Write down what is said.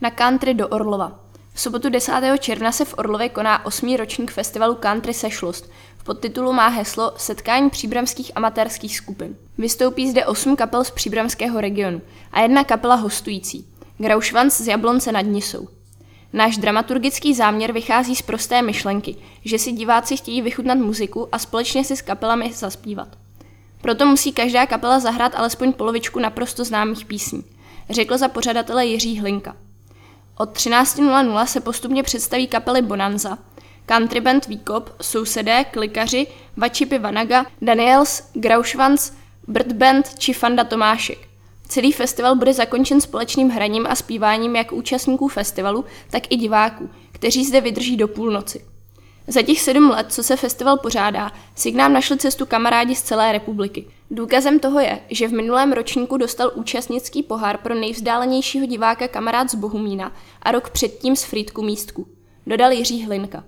Na country do Orlova. V sobotu 10. června se v Orlově koná osmý ročník festivalu Country Sešlost. V podtitulu má heslo Setkání příbramských amatérských skupin. Vystoupí zde osm kapel z příbramského regionu a jedna kapela hostující. Graušvanc z Jablonce nad Nisou. Náš dramaturgický záměr vychází z prosté myšlenky, že si diváci chtějí vychutnat muziku a společně si s kapelami zaspívat. Proto musí každá kapela zahrát alespoň polovičku naprosto známých písní, řekl za pořadatele Jiří Hlinka. Od 13.00 se postupně představí kapely Bonanza, country band Výkop, Sousedé, Klikaři, Vačipy Vanaga, Daniels, Graušvanc, Bird Band či Fanda Tomášek. Celý festival bude zakončen společným hraním a zpíváním jak účastníků festivalu, tak i diváků, kteří zde vydrží do půlnoci. Za těch sedm let, co se festival pořádá, si k nám našli cestu kamarádi z celé republiky. Důkazem toho je, že v minulém ročníku dostal účastnický pohár pro nejvzdálenějšího diváka kamarád z Bohumína a rok předtím z Frýdku místku. Dodal Jiří Hlinka.